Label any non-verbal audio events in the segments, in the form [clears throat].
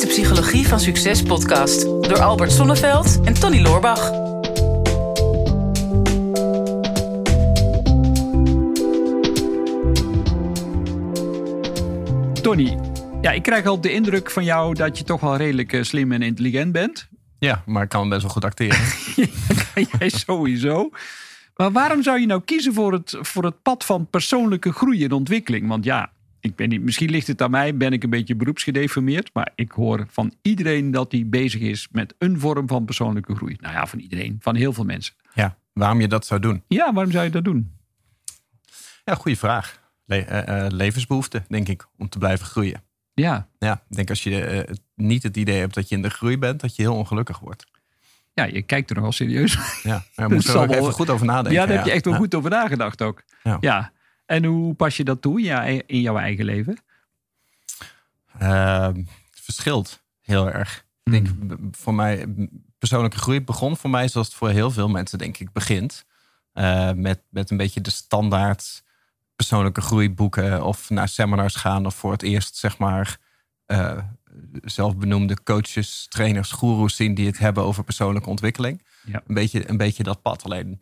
is de Psychologie van Succes podcast door Albert Sonneveld en Tony Loorbach. Tony, ja, ik krijg al de indruk van jou dat je toch wel redelijk eh, slim en intelligent bent. Ja, maar ik kan best wel goed acteren. [laughs] jij sowieso. Maar waarom zou je nou kiezen voor het, voor het pad van persoonlijke groei en ontwikkeling? Want ja, ik ben niet, misschien ligt het aan mij, ben ik een beetje beroepsgedeformeerd. Maar ik hoor van iedereen dat hij bezig is met een vorm van persoonlijke groei. Nou ja, van iedereen, van heel veel mensen. Ja, waarom je dat zou doen? Ja, waarom zou je dat doen? Ja, goede vraag. Le uh, levensbehoefte, denk ik, om te blijven groeien. Ja. Ja, ik denk als je uh, niet het idee hebt dat je in de groei bent, dat je heel ongelukkig wordt. Ja, je kijkt er nogal serieus. Ja, daar moet er [laughs] ook even goed over nadenken. Ja, daar heb je echt wel goed over nagedacht ook. Ja. En hoe pas je dat toe in jouw eigen leven? Uh, het verschilt heel erg. Ik denk, hmm. voor mij, persoonlijke groei begon voor mij zoals het voor heel veel mensen, denk ik, begint. Uh, met, met een beetje de standaard persoonlijke groeiboeken of naar seminars gaan of voor het eerst, zeg maar, uh, zelfbenoemde coaches, trainers, goeroes zien die het hebben over persoonlijke ontwikkeling. Ja. Een, beetje, een beetje dat pad. Alleen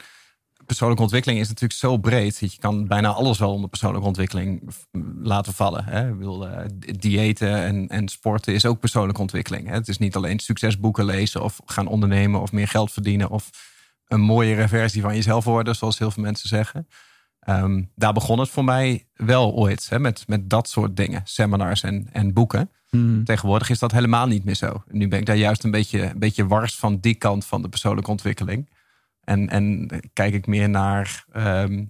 persoonlijke ontwikkeling is natuurlijk zo breed. Dat je kan bijna alles wel onder persoonlijke ontwikkeling laten vallen. Hè? Ik bedoel, uh, diëten en, en sporten is ook persoonlijke ontwikkeling. Hè? Het is niet alleen succesboeken lezen of gaan ondernemen of meer geld verdienen of een mooiere versie van jezelf worden, zoals heel veel mensen zeggen. Ehm, daar begon het voor mij wel ooit, hè, met, met dat soort dingen, seminars en, en boeken. Hmm. Tegenwoordig is dat helemaal niet meer zo. Nu ben ik daar juist een beetje, een beetje wars van die kant van de persoonlijke ontwikkeling. En, en kijk ik meer naar, ehm,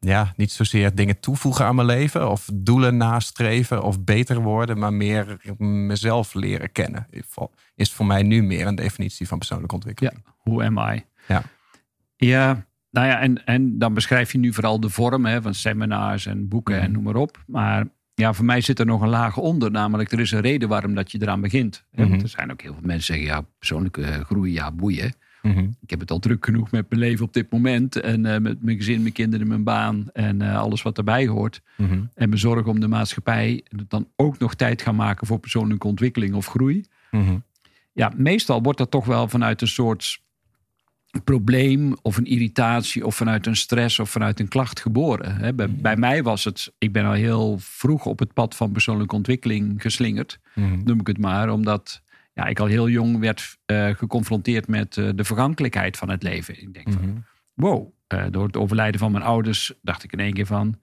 ja, niet zozeer dingen toevoegen aan mijn leven of doelen nastreven of beter worden, maar meer mezelf leren kennen. Is voor mij nu meer een definitie van persoonlijke ontwikkeling. Ja, hoe am I? Ja. Ja, nou ja, en, en dan beschrijf je nu vooral de vorm hè, van seminars en boeken en mhm. noem maar op. Maar ja, voor mij zit er nog een laag onder. Namelijk, er is een reden waarom dat je eraan begint. Mm Er zijn ook heel veel mensen die zeggen, ja, persoonlijke groei, ja, boeien. Mhm. Ik heb het al druk genoeg met mijn leven op dit moment. En uh, met mijn gezin, mijn kinderen, mijn baan en uh, alles wat daarbij hoort. Mhm. En mijn zorg om de maatschappij. En dan ook nog tijd gaan maken voor persoonlijke ontwikkeling of groei. Ja, meestal wordt dat toch wel vanuit een soort probleem of een irritatie of vanuit een stress of vanuit een klacht geboren. Bij, bij, mij was het, ik ben al heel vroeg op het pad van persoonlijke ontwikkeling geslingerd, noem ik het maar, omdat ja, ik al heel jong werd uh, geconfronteerd met uh, de vergankelijkheid van het leven. Ik denk van, mhm. wow, uh, door het overlijden van mijn ouders dacht ik in één keer van,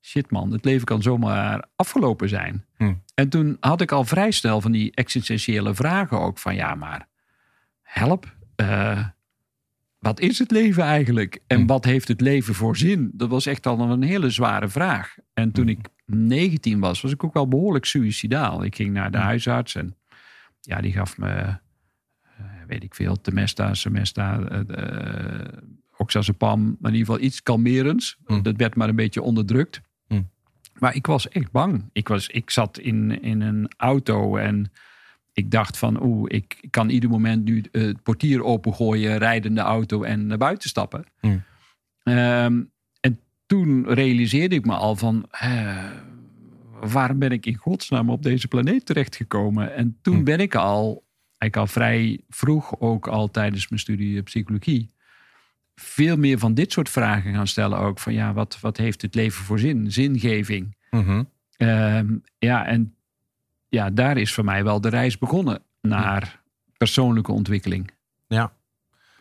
shit man, het leven kan zomaar afgelopen zijn. Mhm. En toen had ik al vrij snel van die existentiële vragen ook van, ja maar, help, wat is het leven eigenlijk? En mhm. wat heeft het leven voor zin? Dat was echt al een hele zware vraag. En toen ik 19 was, was ik ook wel behoorlijk suicidaal. Ik ging naar de huisarts en ja, die gaf me, uh, weet ik veel, Temesta, Semesta, uh, Oxazepam, maar in ieder geval iets kalmerends. Mm. Dat werd maar een beetje onderdrukt. Mm. Maar ik was echt bang. Ik, was, ik zat in, in een auto en ik dacht van, oeh, ik kan ieder moment nu het portier opengooien, rijden de auto en naar buiten stappen. Mm. Ehm, en toen realiseerde ik me al van, waarom ben ik in godsnaam op deze planeet terechtgekomen? En toen hm. ben ik al, ik al vrij vroeg, ook al tijdens mijn studie psychologie, veel meer van dit soort vragen gaan stellen. Ook van ja, wat, wat heeft het leven voor zin? Zingeving. Mhm. Ehm, ja, en ja, daar is voor mij wel de reis begonnen naar persoonlijke ontwikkeling. Ja,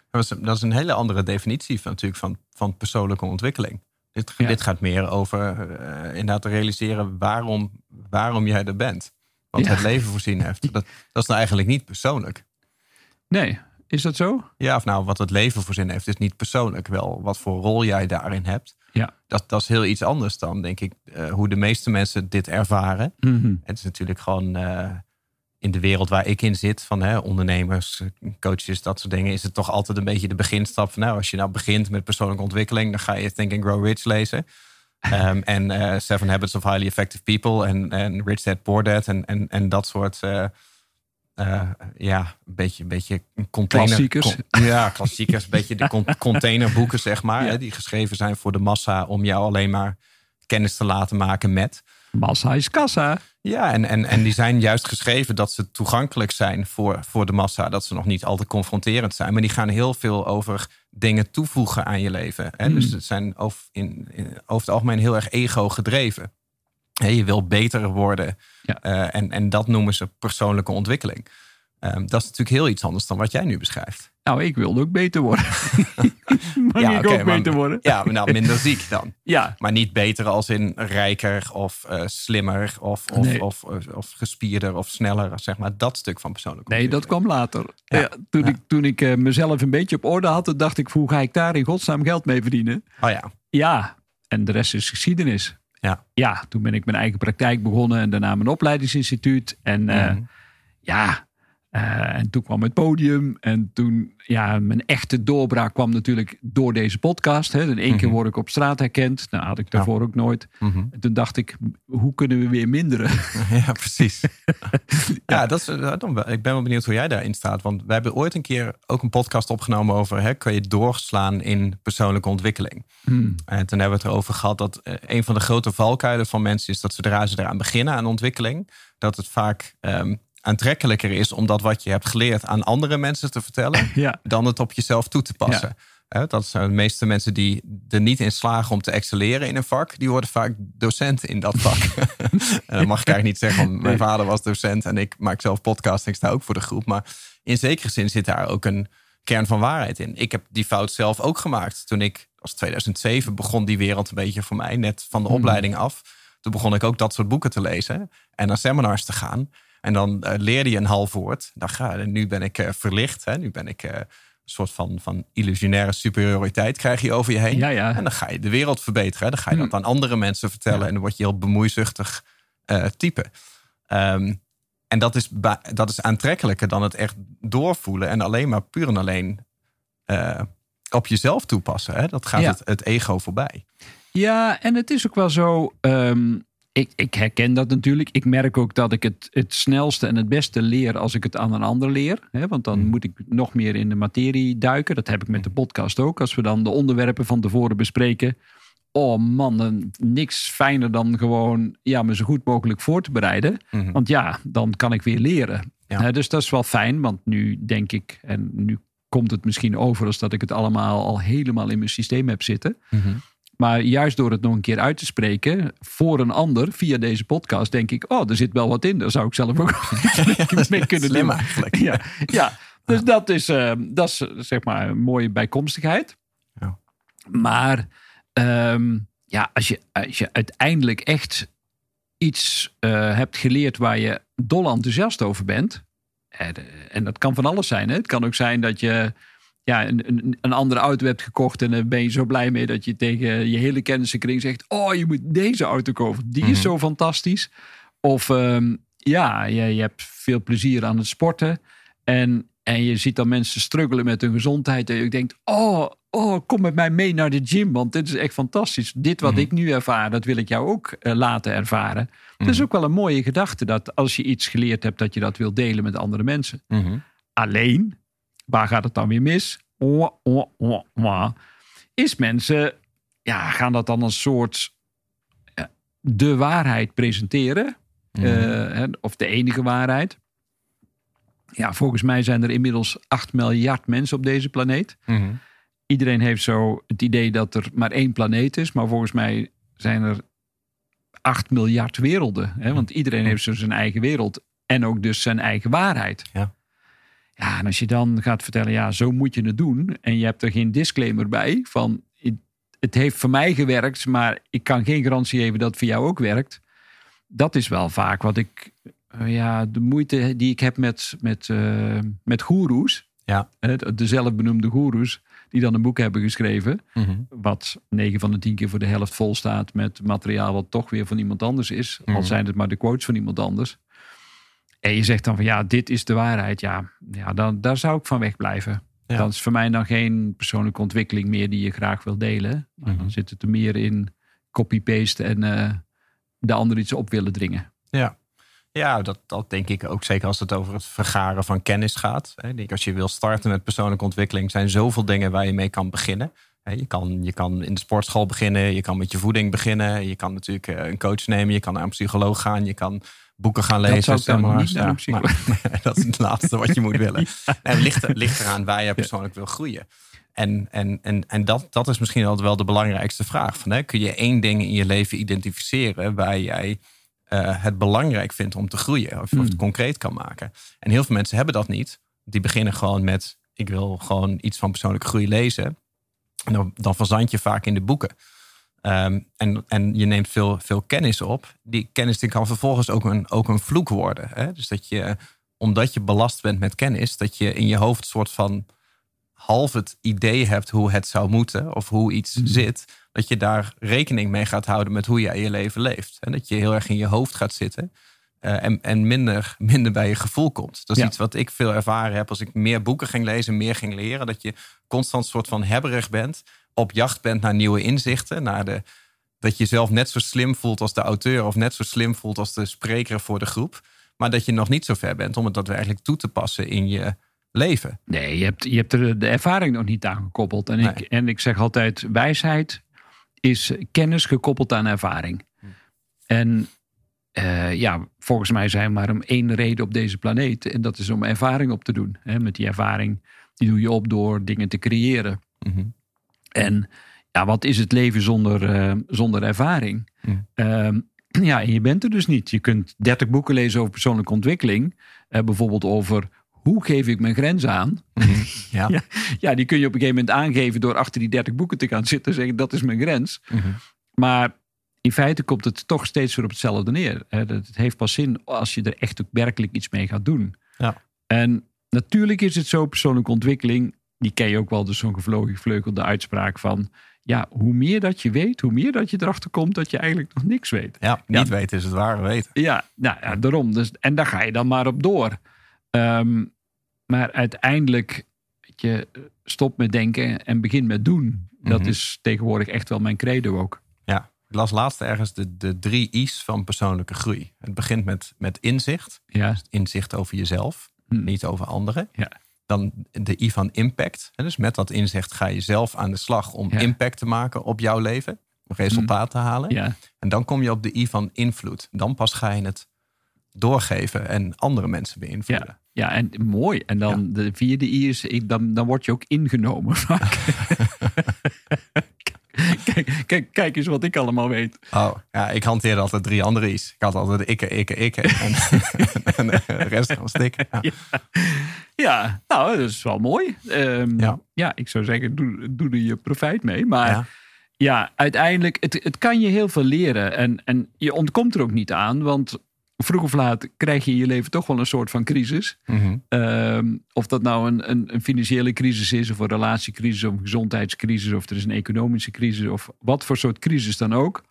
dat is, dat is een hele andere definitie van, natuurlijk van, van persoonlijke ontwikkeling. Dit, dit gaat meer over uh, inderdaad realiseren waarom, waarom jij er bent. Wat het leven voorzien heeft. [laughs] Dat, dat is nou eigenlijk niet persoonlijk. Nee, is dat zo? Ja, of nou, wat het leven voorzien heeft, is niet persoonlijk. Wel wat voor rol jij daarin hebt. Ja. Dat, dat is heel iets anders dan, denk ik, uh, hoe de meeste mensen dit ervaren. Mm Het is natuurlijk gewoon uh, in de wereld waar ik in zit, van hè, ondernemers, coaches, dat soort dingen, is het toch altijd een beetje de beginstap van nou, als je nou begint met persoonlijke ontwikkeling, dan ga je Think and Grow Rich lezen. Um, [laughs] en uh, Seven Habits of Highly Effective People en, en Rich Dad Poor Dad en, en, en dat soort uh, uh, ja, een beetje, een beetje container... Klassiekers. ja, klassiekers. een beetje de [laughs] containerboeken, zeg maar. Hè, die geschreven zijn voor de massa om jou alleen maar kennis te laten maken met. Massa is kassa. Ja, en, en, en die zijn juist geschreven dat ze toegankelijk zijn voor, voor de massa. Dat ze nog niet altijd confronterend zijn. Maar die gaan heel veel over dingen toevoegen aan je leven. Hè? Dus het zijn over, in, over het algemeen heel erg ego gedreven. je wil beter worden. Ja. Eh, en, en dat noemen ze persoonlijke ontwikkeling. Ehm, dat is natuurlijk heel iets anders dan wat jij nu beschrijft. Nou, ik wilde ook beter worden. [laughs] Mag Ja, ik oké, ook maar- beter worden? Ja, maar nou minder ziek dan. [laughs] Ja, Maar niet beter als in rijker of eh, slimmer of, of, Nee. of, of, of gespierder of sneller. Zeg maar dat stuk van persoonlijke nee, dat kwam later. Ja. Toen Ja. ik, toen ik eh, mezelf een beetje op orde had, dacht ik, hoe ga ik daar in godsnaam geld mee verdienen? Oh ja, Ja, en de rest is geschiedenis. Ja. Ja, toen ben ik mijn eigen praktijk begonnen en daarna mijn opleidingsinstituut. En eh, Mhm. ja, eh, en toen kwam het podium. En toen, ja, mijn echte doorbraak kwam natuurlijk door deze podcast. Hè. In één keer Mhm. word ik op straat herkend. Nou, had ik daarvoor ook nooit. Mhm. En toen dacht ik, hoe kunnen we weer minderen? [laughs] ja, precies. [laughs] ja, dat is, eh, dan wel- ik ben wel benieuwd hoe jij daarin staat. Want wij hebben ooit een keer ook een podcast opgenomen over... Hè, kun je doorslaan in persoonlijke ontwikkeling? Hmm. En toen hebben we het erover gehad dat eh, een van de grote valkuilen van mensen is dat zodra ze eraan beginnen aan ontwikkeling, dat het vaak ehm, aantrekkelijker is om dat wat je hebt geleerd aan andere mensen te vertellen, [laughs] Ja, dan het op jezelf toe te passen. Dat zijn de meeste mensen die er niet in slagen om te excelleren in een vak, die worden vaak docent in dat vak. [laughs] [laughs] en dat mag ik eigenlijk niet zeggen, want mijn Nee. vader was docent en ik maak zelf podcast en ik sta ook voor de groep. Maar in zekere zin zit daar ook een kern van waarheid in. Ik heb die fout zelf ook gemaakt. Toen ik, als 2007, begon die wereld een beetje voor mij, net van de Hmm. opleiding af. Toen begon ik ook dat soort boeken te lezen en naar seminars te gaan. En dan eh, leerde je een half woord. Dan ga, en nu ben ik eh, verlicht. Hè? Nu ben ik eh, een soort van, van illusionaire superioriteit krijg je over je heen. ja, ja. En dan ga je de wereld verbeteren. Hè? Dan ga je dat Hmm. aan andere mensen vertellen. Ja. En dan word je heel bemoeizuchtig type. Ehm, en dat is, dat is aantrekkelijker dan het echt doorvoelen. En alleen maar puur en alleen op jezelf toepassen. Hè? Dat gaat het ego voorbij. Ja, en het is ook wel zo. ehm, ik, ik herken dat natuurlijk. Ik merk ook dat ik het, het snelste en het beste leer als ik het aan een ander leer. Hè, want dan Mm. moet ik nog meer in de materie duiken. Dat heb ik met de podcast ook. Als we dan de onderwerpen van tevoren bespreken. Oh man, dan niks fijner dan gewoon ja, me zo goed mogelijk voor te bereiden. Mhm. Want ja, dan kan ik weer leren. Ja. Hè, dus dat is wel fijn, want nu denk ik, en nu komt het misschien over als dat ik het allemaal al helemaal in mijn systeem heb zitten. Mhm. Maar juist door het nog een keer uit te spreken voor een ander via deze podcast, denk ik, oh, er zit wel wat in. Daar zou ik zelf ook [laughs] [laughs] mee kunnen Slim doen. eigenlijk. Ja, ja. [laughs] dus dat is, eh, dat is zeg maar een mooie bijkomstigheid. Ja. Maar ehm, ja, als je, als je uiteindelijk echt iets eh, hebt geleerd waar je dol enthousiast over bent. En, eh, en dat kan van alles zijn. Hè? Het kan ook zijn dat je ja, een, een, een andere auto hebt gekocht. En dan ben je zo blij mee dat je tegen je hele kennissenkring zegt: Oh, je moet deze auto kopen. Die is Mhm. zo fantastisch. Of ehm, ja, je, je hebt veel plezier aan het sporten. En, en je ziet dan mensen struggelen met hun gezondheid. En je denkt: Oh, oh, kom met mij mee naar de gym. Want dit is echt fantastisch. Dit wat Mhm. ik nu ervaar, dat wil ik jou ook eh, laten ervaren. Het is Mhm. ook wel een mooie gedachte dat als je iets geleerd hebt, dat je dat wilt delen met andere mensen. Alleen, waar gaat het dan weer mis? Wah, wah, wah, wah. Is mensen ja, gaan dat dan een soort ja, de waarheid presenteren? Mhm. Eh, of de enige waarheid? Ja, volgens mij zijn er inmiddels 8 miljard mensen op deze planeet. Mhm. Iedereen heeft zo het idee dat er maar één planeet is. Maar volgens mij zijn er 8 miljard werelden. Hè? Want iedereen heeft zo zijn eigen wereld. En ook dus zijn eigen waarheid. Ja. Ja, en als je dan gaat vertellen, ja, zo moet je het doen. En je hebt er geen disclaimer bij van, het- heeft voor mij gewerkt, maar ik kan geen garantie geven dat het voor jou ook werkt. Dat is wel vaak wat ik, eh, ja, de moeite die ik heb met, met, eh, met goeroes. Ja. De zelfbenoemde goeroes, die dan een boek hebben geschreven. Mhm. Wat 9 van de 10 keer voor de helft vol staat met materiaal wat toch weer van iemand anders is. Al Mhm. zijn het maar de quotes van iemand anders. En je zegt dan van ja, dit is de waarheid. Ja, ja dan, daar zou ik van wegblijven. Ja. Dat is voor mij dan geen persoonlijke ontwikkeling meer die je graag wil delen. Maar Mhm. dan zit het er meer in copy-paste en eh, de ander iets op willen dringen. Ja, ja dat, dat denk ik ook zeker als het over het vergaren van kennis gaat. Ik denk, als je wil starten met persoonlijke ontwikkeling, zijn zoveel dingen waar je mee kan beginnen. Je, kan, je kan in de sportschool beginnen, je kan met je voeding beginnen. Je kan natuurlijk eh, een coach nemen, je kan naar een psycholoog gaan, je kan boeken gaan lezen. Dat zou ik dan niet naar ja, [laughs] maar, Dat is het laatste wat je moet willen. [laughs] En ligt, ligt eraan waar je persoonlijk wil groeien. En, en, en, en dat, dat is misschien altijd wel de belangrijkste vraag. Van, hè, kun je één ding in je leven identificeren waar jij uh, het belangrijk vindt om te groeien? Of, hmm. het concreet kan maken. En heel veel mensen hebben dat niet. Die beginnen gewoon met, ik wil gewoon iets van persoonlijke groei lezen. Dan, dan verzand je vaak in de boeken. Ehm, en, en je neemt veel, veel kennis op. Die kennis die kan vervolgens ook een, ook een vloek worden. Hè? Dus dat je, omdat je belast bent met kennis, dat je in je hoofd soort van half het idee hebt hoe het zou moeten of hoe iets hmm. zit, dat je daar rekening mee gaat houden met hoe jij je leven leeft. En dat je heel erg in je hoofd gaat zitten uh, en, en minder, [laughs] minder bij je gevoel komt. Dat is iets wat ik veel ervaren heb als ik meer boeken ging lezen, meer ging leren. Dat je constant soort van hebberig bent, op jacht bent naar nieuwe inzichten, naar de, dat je jezelf net zo slim voelt als de auteur of net zo slim voelt als de spreker voor de groep. Maar dat je nog niet zo ver bent om het daadwerkelijk toe te passen in je leven. Nee, je hebt, je hebt er de ervaring nog niet aan gekoppeld. En, ik, en ik zeg altijd, wijsheid is kennis gekoppeld aan ervaring. Hm. En uh, ja, volgens mij zijn we maar om één reden op deze planeet. En dat is om ervaring op te doen. Hè? Met die ervaring, die doe je op door dingen te creëren. Mhm. En ja, wat is het leven zonder, uh, zonder ervaring? Uh, ja, en je bent er dus niet. Je kunt 30 boeken lezen over persoonlijke ontwikkeling. Uh, bijvoorbeeld over hoe geef ik mijn grens aan? Mhm. [laughs] Ja. ja. ja, die kun je op een gegeven moment aangeven door achter die 30 boeken te gaan zitten en zeggen dat is mijn grens. Mhm. Maar in feite komt het toch steeds weer op hetzelfde neer. Het heeft pas zin als je er echt ook werkelijk iets mee gaat doen. Ja. En natuurlijk is het zo, persoonlijke ontwikkeling, die ken je ook wel, dus zo'n gevlogen vleugelde uitspraak van, ja, hoe meer dat je weet, hoe meer dat je erachter komt dat je eigenlijk nog niks weet. Ja, niet weten is het ware weten. Ja, nou, ja, daarom. Dus, en daar ga je dan maar op door. Um, maar uiteindelijk, je, stop met denken en begin met doen. Dat mhm. is tegenwoordig echt wel mijn credo ook. Ja, ik las laatst ergens de, de drie I's van persoonlijke groei. Het begint met, met inzicht. Ja. Dus inzicht over jezelf, hm. niet over anderen. Ja. Dan de I van impact. Dus met dat inzicht ga je zelf aan de slag om impact te maken op jouw leven. Resultaat te halen. Ja. En dan kom je op de I van invloed. Dan pas ga je het doorgeven en andere mensen beïnvloeden. Ja. Ja, en mooi. En dan de vierde I is, dan, dan word je ook ingenomen kijk, [laughs] kijk, kijk eens wat ik allemaal weet. Oh, ja, ik hanteerde altijd drie andere I's. Ik had altijd ikke, ikke, ikke. En, [laughs] [laughs] en de rest was stikken. Ja. ja. nou, dat is wel mooi. Um, ja. ja, ik zou zeggen, doe, doe er je profijt mee. Maar ja, ja uiteindelijk, het, het kan je heel veel leren. En, en je ontkomt er ook niet aan, want vroeg of laat krijg je in je leven toch wel een soort van crisis. Mhm. Ehm, of dat nou een, een, een, financiële crisis is, of een relatiecrisis, of een gezondheidscrisis, of er is een economische crisis, of wat voor soort crisis dan ook.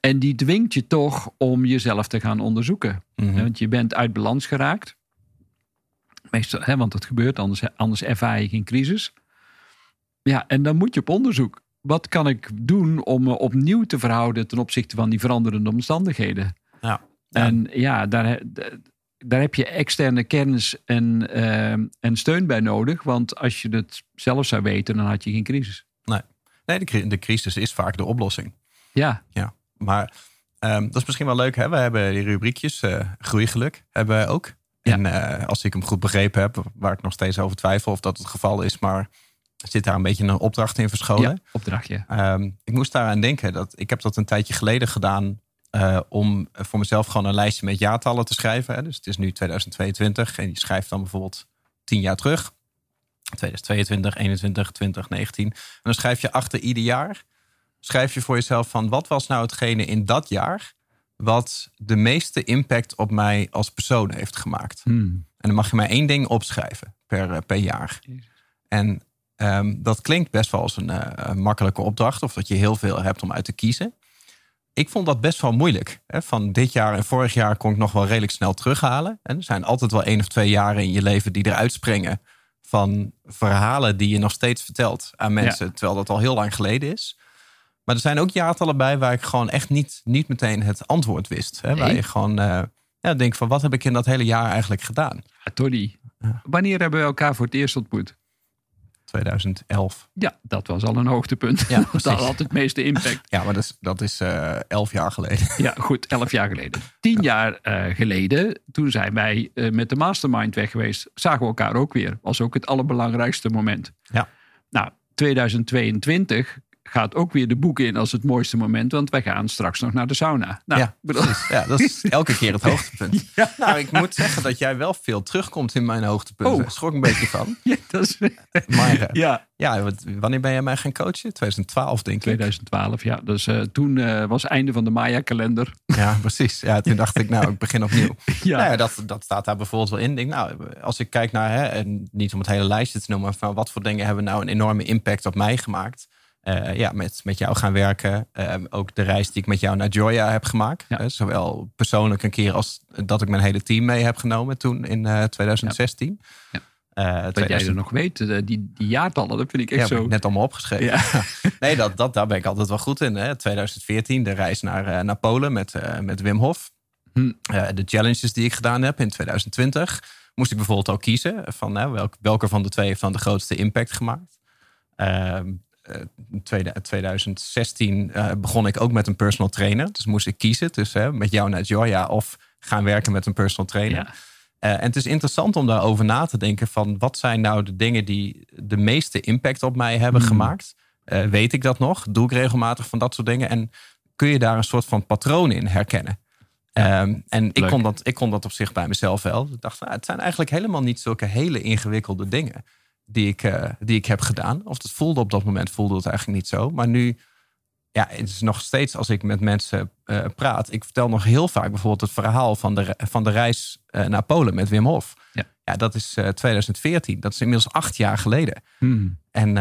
En die dwingt je toch om jezelf te gaan onderzoeken. Mhm. Want je bent uit balans geraakt. Meestal, hè, want dat gebeurt, anders, anders ervaar je geen crisis. Ja, en dan moet je op onderzoek. Wat kan ik doen om me opnieuw te verhouden ten opzichte van die veranderende omstandigheden? Ja. En ja, daar, daar heb je externe kennis en, uh, en steun bij nodig. Want als je het zelf zou weten, dan had je geen crisis. Nee, nee de, de crisis is vaak de oplossing. Ja. ja. Maar um, dat is misschien wel leuk. Hè? We hebben die rubriekjes, uh, groeigeluk, hebben wij ook. Ja. En uh, als ik hem goed begrepen heb, waar ik nog steeds over twijfel of dat het geval is, maar zit daar een beetje een opdracht in verscholen. Ja, opdrachtje. Um, ik moest daaraan denken dat ik heb dat een tijdje geleden gedaan uh, om voor mezelf gewoon een lijstje met jaartallen te schrijven. Hè. Dus het is nu 2022 en je schrijft dan bijvoorbeeld 10 jaar terug. 2022, 21, 20, 19. En dan schrijf je achter ieder jaar, schrijf je voor jezelf van wat was nou hetgene in dat jaar wat de meeste impact op mij als persoon heeft gemaakt. Hmm. En dan mag je maar één ding opschrijven per, eh, per jaar. En um, dat klinkt best wel als een, uh, een makkelijke opdracht, of dat je heel veel hebt om uit te kiezen ik vond dat best wel moeilijk. Van dit jaar en vorig jaar kon ik nog wel redelijk snel terughalen. En er zijn altijd wel één of twee jaren in je leven die eruit springen van verhalen die je nog steeds vertelt aan mensen, terwijl dat al heel lang geleden is. Maar er zijn ook jaartallen bij waar ik gewoon echt niet, niet meteen het antwoord wist. Hè? Waar je gewoon uh, ja, denkt van wat heb ik in dat hele jaar eigenlijk gedaan? Ja, Tony, wanneer hebben we elkaar voor het eerst ontmoet? 2011. Ja, dat was al een hoogtepunt. Ja, [laughs] dat had het meeste impact. Ja, maar dat is, dat is uh, elf jaar geleden. [laughs] Ja, goed, elf jaar geleden. Tien jaar uh, geleden, toen zijn wij uh, met de mastermind weg geweest, zagen we elkaar ook weer. Was ook het allerbelangrijkste moment. Ja. Nou, 2022 gaat ook weer de boeken in als het mooiste moment. Want wij gaan straks nog naar de sauna. Nou, ja, bedoel... ja, dat is [laughs] elke keer het hoogtepunt. [laughs] ja. Nou, ik moet zeggen dat jij wel veel terugkomt in mijn hoogtepunten. Oh. Schrok een beetje van. [laughs] Ja, dat is... Maar ja. ja, wanneer ben jij mij gaan coachen? 2012, denk ik. 2012, ja. Dus uh, toen uh, was het einde van de Maya-kalender. Ja, precies. Ja, toen dacht ik, nou, ik begin opnieuw. ja. Nou ja, dat, dat staat daar bijvoorbeeld wel in. Denk, nou, als ik kijk naar, hè, en niet om het hele lijstje te noemen, maar van wat voor dingen hebben nou een enorme impact op mij gemaakt. Uh, ja, met, met jou gaan werken. Uh, ook de reis die ik met jou naar Joya heb gemaakt. Ja. Uh, zowel persoonlijk een keer als dat ik mijn hele team mee heb genomen toen in 2016. Ja. Ja. dat 2000... jij er nog weet, die, die jaartallen, dat vind ik echt zo. net allemaal opgeschreven. [laughs] Nee, dat, dat, daar ben ik altijd wel goed in. Hè. 2014, de reis naar, naar Polen met, met Wim Hof. Hm. de challenges die ik gedaan heb in 2020. Moest ik bijvoorbeeld ook kiezen van welk, welke van de twee heeft dan de grootste impact gemaakt. Ehm, in 2016 uh, begon ik ook met een personal trainer. Dus moest ik kiezen tussen met jou naar Joya of gaan werken met een personal trainer. Ja. Uh, en het is interessant om daarover na te denken van wat zijn nou de dingen die de meeste impact op mij hebben hmm. gemaakt. Uh, weet ik dat nog? Doe ik regelmatig van dat soort dingen? En kun je daar een soort van patroon in herkennen? Ja, um, en ik kon, dat, ik kon dat op zich bij mezelf wel. Ik dacht, nou, het zijn eigenlijk helemaal niet zulke hele ingewikkelde dingen die ik, uh, die ik heb gedaan. Of het voelde op dat moment voelde het eigenlijk niet zo. Maar nu, ja, het is nog steeds als ik met mensen uh, praat. Ik vertel nog heel vaak bijvoorbeeld het verhaal van de, van de reis uh, naar Polen met Wim Hof. Ja, ja dat is 2014. Dat is inmiddels acht jaar geleden. Hmm. En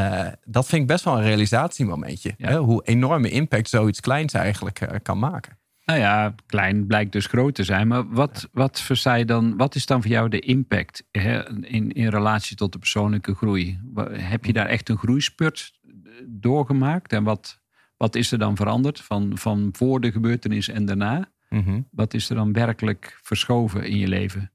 dat vind ik best wel een realisatiemomentje. Ja. Hè? Hoe enorme impact zoiets kleins eigenlijk kan maken. Nou ja, klein blijkt dus groot te zijn. Maar wat, wat, je dan, wat is dan voor jou de impact hè, in, in relatie tot de persoonlijke groei? Heb je daar echt een groeispurt doorgemaakt? En wat, wat is er dan veranderd van, van voor de gebeurtenis en daarna? Mm Wat is er dan werkelijk verschoven in je leven?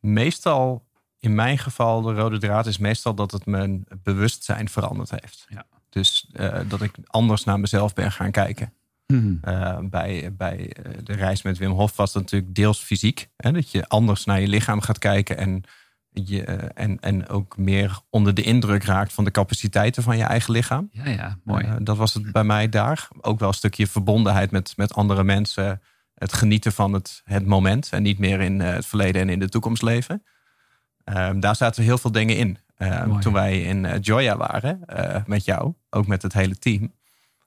Meestal, in mijn geval, de rode draad is meestal dat het mijn bewustzijn veranderd heeft. Ja. Dus uh, dat ik anders naar mezelf ben gaan kijken. Hmm. Uh, bij, bij eh, de reis met Wim Hof was het natuurlijk deels fysiek. Hè, dat je anders naar je lichaam gaat kijken en, je, uh, en, en ook meer onder de indruk raakt van de capaciteiten van je eigen lichaam. Ja, ja, mooi. dat was het bij mij daar. Ook wel een stukje verbondenheid met, met andere mensen. Het genieten van het, het moment en niet meer in het verleden en in de toekomst leven. Ehm, daar zaten heel veel dingen in. Ehm, toen wij in Joya waren met jou, ook met het hele team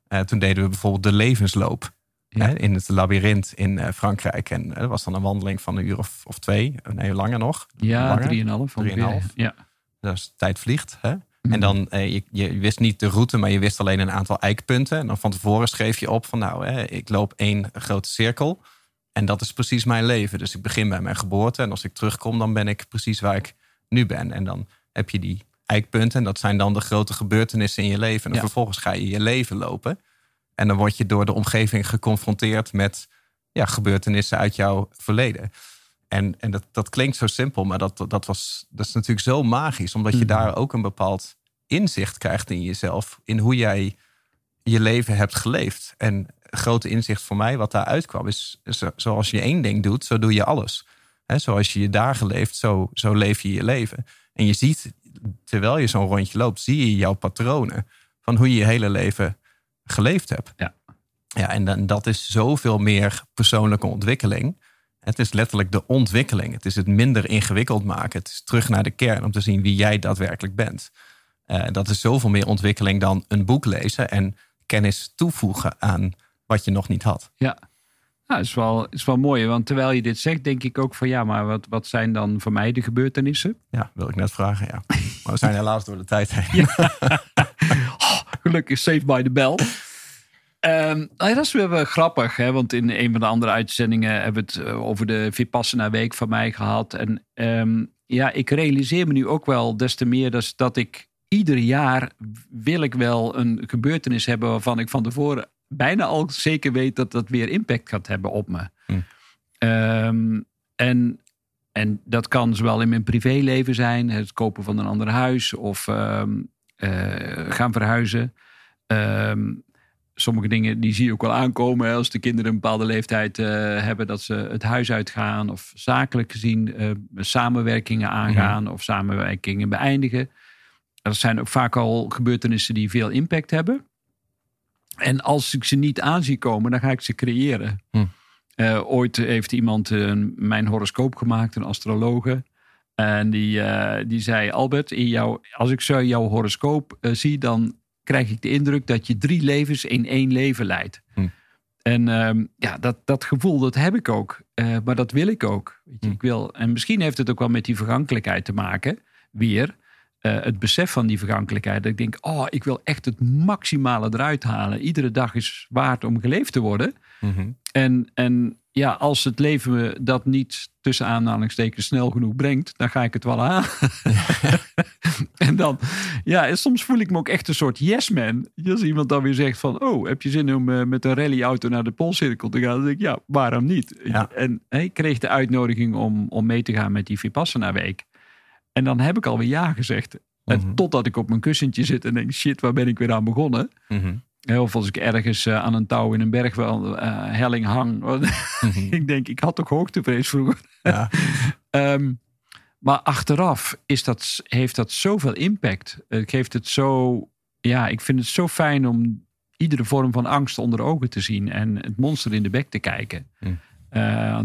uh, toen deden we bijvoorbeeld de levensloop. Hè, in het labyrint in uh, Frankrijk. En uh, dat was dan een wandeling van een uur of, of twee. Nee, langer nog. Ja, drieënhalf. Drieënhalf. Ja. Dus tijd vliegt. Hè? Mhm. En dan, je, je, wist niet de route, maar je wist alleen een aantal eikpunten. En dan van tevoren schreef je op van nou, hè, ik loop één grote cirkel. En dat is precies mijn leven. Dus ik begin bij mijn geboorte. En als ik terugkom, dan ben ik precies waar ik nu ben. En dan heb je die eikpunten. En dat zijn dan de grote gebeurtenissen in je leven. En vervolgens ga je je leven lopen. En dan word je door de omgeving geconfronteerd met ja, gebeurtenissen uit jouw verleden. En, en dat, dat klinkt zo simpel, maar dat, dat, was, dat is natuurlijk zo magisch. Omdat je mhm. daar ook een bepaald inzicht krijgt in jezelf. In hoe jij je leven hebt geleefd. En grote inzicht voor mij, wat daaruit kwam, is zoals je één ding doet, zo doe je alles. He, zoals je je dagen leeft, zo, zo leef je je leven. En je ziet terwijl je zo'n rondje loopt, zie je jouw patronen van hoe je je hele leven geleefd hebt. Ja. Ja, en dan, dat is zoveel meer persoonlijke ontwikkeling. Het is letterlijk de ontwikkeling. Het is het minder ingewikkeld maken. Het is terug naar de kern om te zien wie jij daadwerkelijk bent. Uh, dat is zoveel meer ontwikkeling dan een boek lezen en kennis toevoegen aan wat je nog niet had. Ja, nou, is wel, is wel mooi, want terwijl je dit zegt, denk ik ook van ja, maar wat, wat zijn dan voor mij de gebeurtenissen? Ja, wil ik net vragen, ja. Maar we zijn helaas door de tijd heen. [laughs] oh, gelukkig saved by the bell. Um, dat is weer wel grappig, hè? want in een van de andere uitzendingen hebben we het eh, over de Vipassana Week van mij gehad. En um, ja, ik realiseer me nu ook wel des te meer dat, dat ik ieder jaar wil ik wel een gebeurtenis hebben waarvan ik van tevoren bijna al zeker weet dat dat weer impact gaat hebben op me. Hm. Ehm, en, en dat kan zowel in mijn privéleven zijn, het kopen van een ander huis, of, um, gaan verhuizen. Ehm, sommige dingen die zie je ook wel aankomen. Als de kinderen een bepaalde leeftijd hebben, dat ze het huis uitgaan. Of zakelijk gezien samenwerkingen aangaan of samenwerkingen beëindigen. Dat zijn ook vaak al gebeurtenissen die veel impact hebben. En als ik ze niet aan zie komen, dan ga ik ze creëren. Hm. Uh, ooit heeft iemand uh, mijn horoscoop gemaakt, een astrologe. En die, uh, die zei: Albert, in jou, als ik zo jouw horoscoop zie, dan krijg ik de indruk dat je drie levens in één leven leidt. Hm. En ehm, ja, dat, dat gevoel, dat heb ik ook. maar dat wil ik ook. Weet je, hm. ik wil, en misschien heeft het ook wel met die vergankelijkheid te maken. Weer. Uh, het besef van die vergankelijkheid. Dat ik denk, oh, ik wil echt het maximale eruit halen. Iedere dag is waard om geleefd te worden. Mhm. en, en ja, als het leven me dat niet tussen aanhalingstekens snel genoeg brengt, dan ga ik het wel aan. [laughs] en dan, ja, soms voel ik me ook echt een soort yes man. Als iemand dan weer zegt van, oh, heb je zin om uh, met een rallyauto naar de Poolcirkel te gaan? Dan denk ik, ja, waarom niet? En ik kreeg de uitnodiging om, om mee te gaan met die Vipassana week. En dan heb ik alweer ja gezegd. En mhm. totdat ik op mijn kussentje zit en denk, shit, waar ben ik weer aan begonnen? Mm Of als ik ergens eh, aan een touw in een berghelling uh, helling hang. [laughs] Mhm. ik denk, ik had toch hoogtevrees vroeger. Ja. [laughs] Ehm, maar achteraf is dat, heeft dat zoveel impact. Het geeft het zo, ja, ik vind het zo fijn om iedere vorm van angst onder ogen te zien en het monster in de bek te kijken. Mm.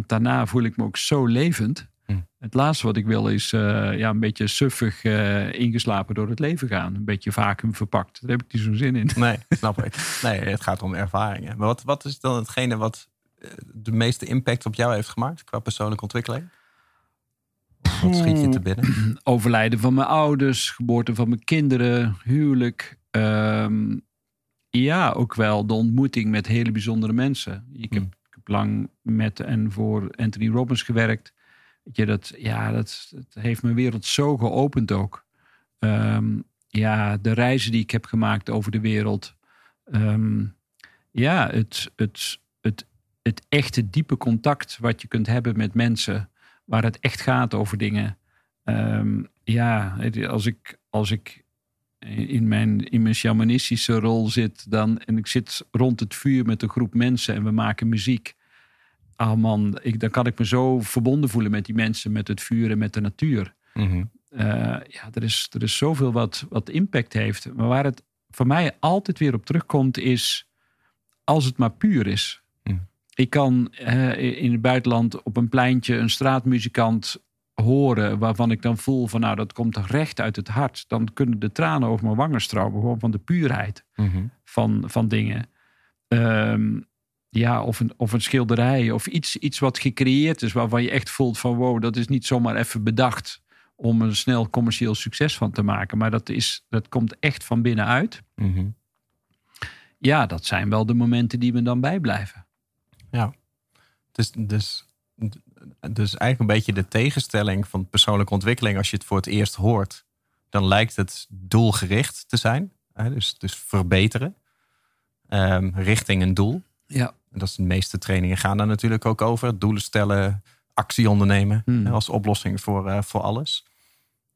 daarna voel ik me ook zo levend. Hm. Het laatste wat ik wil is uh, ja, een beetje suffig uh, ingeslapen door het leven gaan. Een beetje vacuüm verpakt. Daar heb ik niet zo'n zin in. Nee, snap ik. Nee, het gaat om ervaringen. Maar wat, wat is dan hetgene wat eh, de meeste impact op jou heeft gemaakt qua persoonlijke ontwikkeling? Wat schiet je te binnen? [clears throat] Overlijden van mijn ouders, geboorte van mijn kinderen, huwelijk. Ehm, ja, ook wel de ontmoeting met hele bijzondere mensen. Ik heb, hm. ik heb lang met en voor Anthony Robbins gewerkt. Je, dat, ja, dat, heeft mijn wereld zo geopend ook. Ehm, ja, de reizen die ik heb gemaakt over de wereld. Ehm, ja, het, het, het, het echte diepe contact wat je kunt hebben met mensen. Waar het echt gaat over dingen. Um, ja, als ik, als ik in mijn, in mijn shamanistische rol zit dan, en ik zit rond het vuur met een groep mensen en we maken muziek oh man, ik, dan kan ik me zo verbonden voelen met die mensen, met het vuur en met de natuur. Mhm. Eh, ja, er is, er is zoveel wat, wat impact heeft. Maar waar het voor mij altijd weer op terugkomt, is als het maar puur is. Ik kan uh, in het buitenland op een pleintje een straatmuzikant horen waarvan ik dan voel van nou dat komt recht uit het hart. Dan kunnen de tranen over mijn wangen stromen gewoon van de puurheid mhm. van, van dingen. Um, ja, of een, of een schilderij of iets, iets wat gecreëerd is waarvan je echt voelt van wow, dat is niet zomaar even bedacht om een snel commercieel succes van te maken. Maar dat, is, dat komt echt van binnenuit. Mm Ja, dat zijn wel de momenten die me dan bijblijven. Ja, dus, dus, dus eigenlijk een beetje de tegenstelling van persoonlijke ontwikkeling. Als je het voor het eerst hoort, dan lijkt het doelgericht te zijn. Dus, dus verbeteren um, richting een doel. Ja dat is de meeste trainingen gaan daar natuurlijk ook over. Doelen stellen, actie ondernemen hmm. als oplossing voor, uh, voor alles.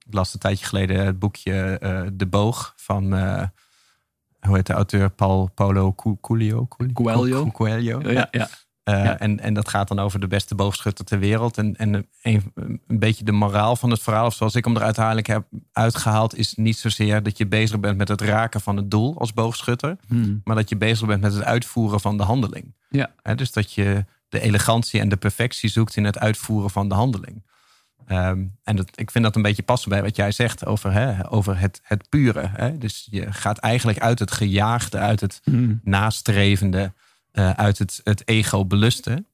Ik las een tijdje geleden het boekje uh, De Boog van, uh, hoe heet de auteur? Paul, Paulo Coelho? Coelho. Coelho. Ja, ja. Uh, en, en dat gaat dan over de beste boogschutter ter wereld. En, en een, een beetje de moraal van het verhaal, of zoals ik hem eruit uiteindelijk heb uitgehaald, is niet zozeer dat je bezig bent met het raken van het doel als boogschutter, hmm. maar dat je bezig bent met het uitvoeren van de handeling. Ja. dus dat je de elegantie en de perfectie zoekt in het uitvoeren van de handeling. Um, en dat, ik vind dat een beetje passen bij wat jij zegt over, hè, over het, het pure. Hè? Dus je gaat eigenlijk uit het gejaagde, uit het hmm. nastrevende uh, uit het, het ego belusten,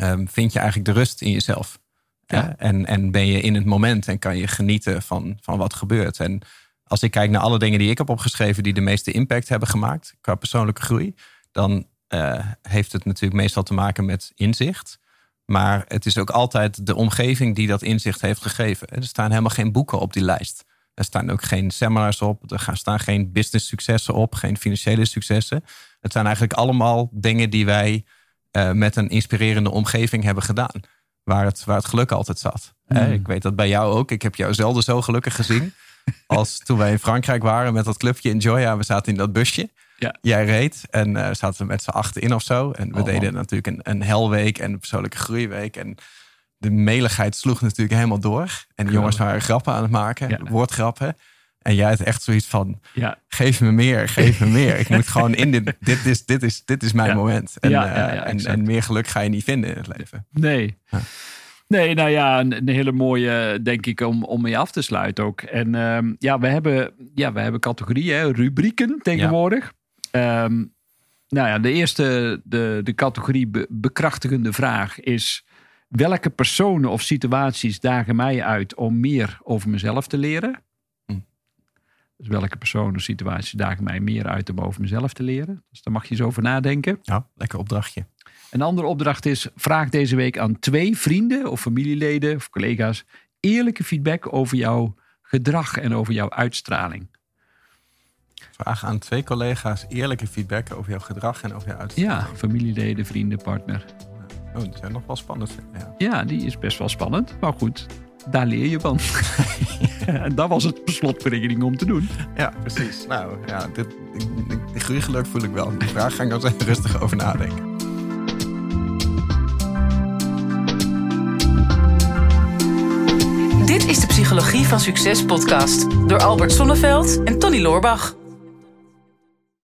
um, vind je eigenlijk de rust in jezelf. Ja. En, en ben je in het moment en kan je genieten van, van wat gebeurt. En als ik kijk naar alle dingen die ik heb opgeschreven die de meeste impact hebben gemaakt qua persoonlijke groei, dan uh, heeft het natuurlijk meestal te maken met inzicht. Maar het is ook altijd de omgeving die dat inzicht heeft gegeven. Er staan helemaal geen boeken op die lijst. Er staan ook geen seminars op. Er staan geen business successen op. Geen financiële successen. Het zijn eigenlijk allemaal dingen die wij uh, met een inspirerende omgeving hebben gedaan. Waar het, waar het geluk altijd zat. Mm. ik weet dat bij jou ook. Ik heb jou zelden zo gelukkig gezien. [laughs] als toen wij in Frankrijk waren met dat clubje in Joya. We zaten in dat busje. Ja. Jij reed en uh, zaten we met z'n achten in of zo. En we Oh, deden natuurlijk een, een helweek en een persoonlijke groeiweek. En de meligheid sloeg natuurlijk helemaal door. En de jongens waren grappen aan het maken, Ja. woordgrappen. En jij had echt zoiets van, Ja, geef me meer, geef me meer. Ik moet gewoon in dit, [laughs] dit is, dit is, dit is mijn Ja. moment. En, Ja, eh, en, en meer geluk ga je niet vinden in het leven. nee. Nee, nou ja, een, een hele mooie, denk ik, om, om mee af te sluiten ook. En ehm, ja, we hebben, ja, we hebben categorieën, rubrieken tegenwoordig. Ehm, nou ja, de eerste, de, de categorie be- bekrachtigende vraag is... welke personen of situaties dagen mij uit om meer over mezelf te leren? Dus welke personen of situaties dagen mij meer uit om over mezelf te leren? Dus daar mag je eens over nadenken. Ja, lekker opdrachtje. Een andere opdracht is: vraag deze week aan twee vrienden of familieleden of collega's eerlijke feedback over jouw gedrag en over jouw uitstraling. Vraag aan twee collega's eerlijke feedback over jouw gedrag en over jouw Ja, uitstraling. familieleden, vrienden, partner. Oh, die zijn nog wel spannend. Ja. Ja, die is best wel spannend, maar goed, daar leer je van. [laughs] en dat was het beslotverrekening om te doen. ja, precies. Nou, ja, dit, de groeigeluk voel ik wel. Die vraag ga ik even rustig over nadenken. Dit is de Psychologie van Succes podcast door Albert Sonneveld en Tony Loorbach.